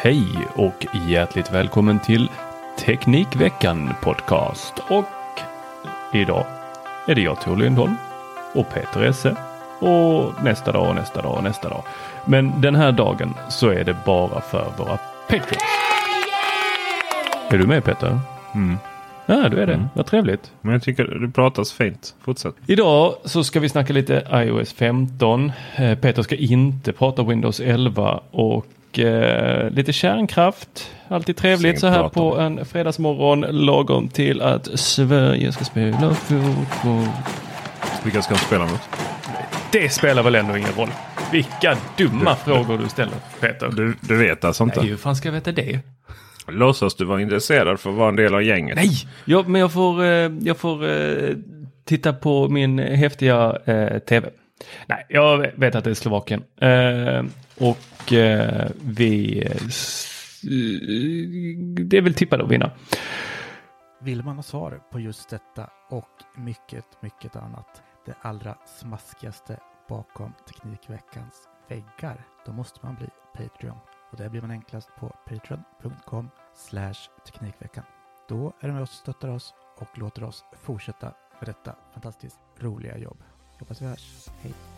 Hej och hjärtligt välkommen till Teknikveckan podcast. Och idag är det jag Tor Lindholm och Peter Esse. Och nästa dag och nästa dag och nästa dag. Men den här dagen så är det bara för våra Patreons. Är du med Peter? Mm. Ja, du är det. Vad trevligt. Men jag tycker det pratas fint. Fortsätt. Idag så ska vi snacka lite iOS 15. Eh, Peter ska inte prata Windows 11 och eh, lite kärnkraft. Alltid trevligt så här på en fredagsmorgon lagom till att Sverige ska spela fotboll. Vilka ska de spela mot? Det spelar väl ändå ingen roll. Vilka dumma frågor du ställer Peter. Du, du vet alltså inte? Nej, hur fan ska jag veta det? Låtsas du vara intresserad för att vara en del av gänget? Nej, ja, men jag får, eh, jag får eh, titta på min häftiga eh, tv. Nej, jag vet att det är Slovakien. Eh, och eh, vi... det är väl tippade att vinna. Vill man ha svar på just detta och mycket, mycket annat, det allra smaskigaste bakom Teknikveckans väggar, då måste man bli Patreon. Och det blir man enklast på patreon.com slash Teknikveckan. Då är det med oss och stöttar oss och låter oss fortsätta med detta fantastiskt roliga jobb. Hoppas vi hörs. Hej!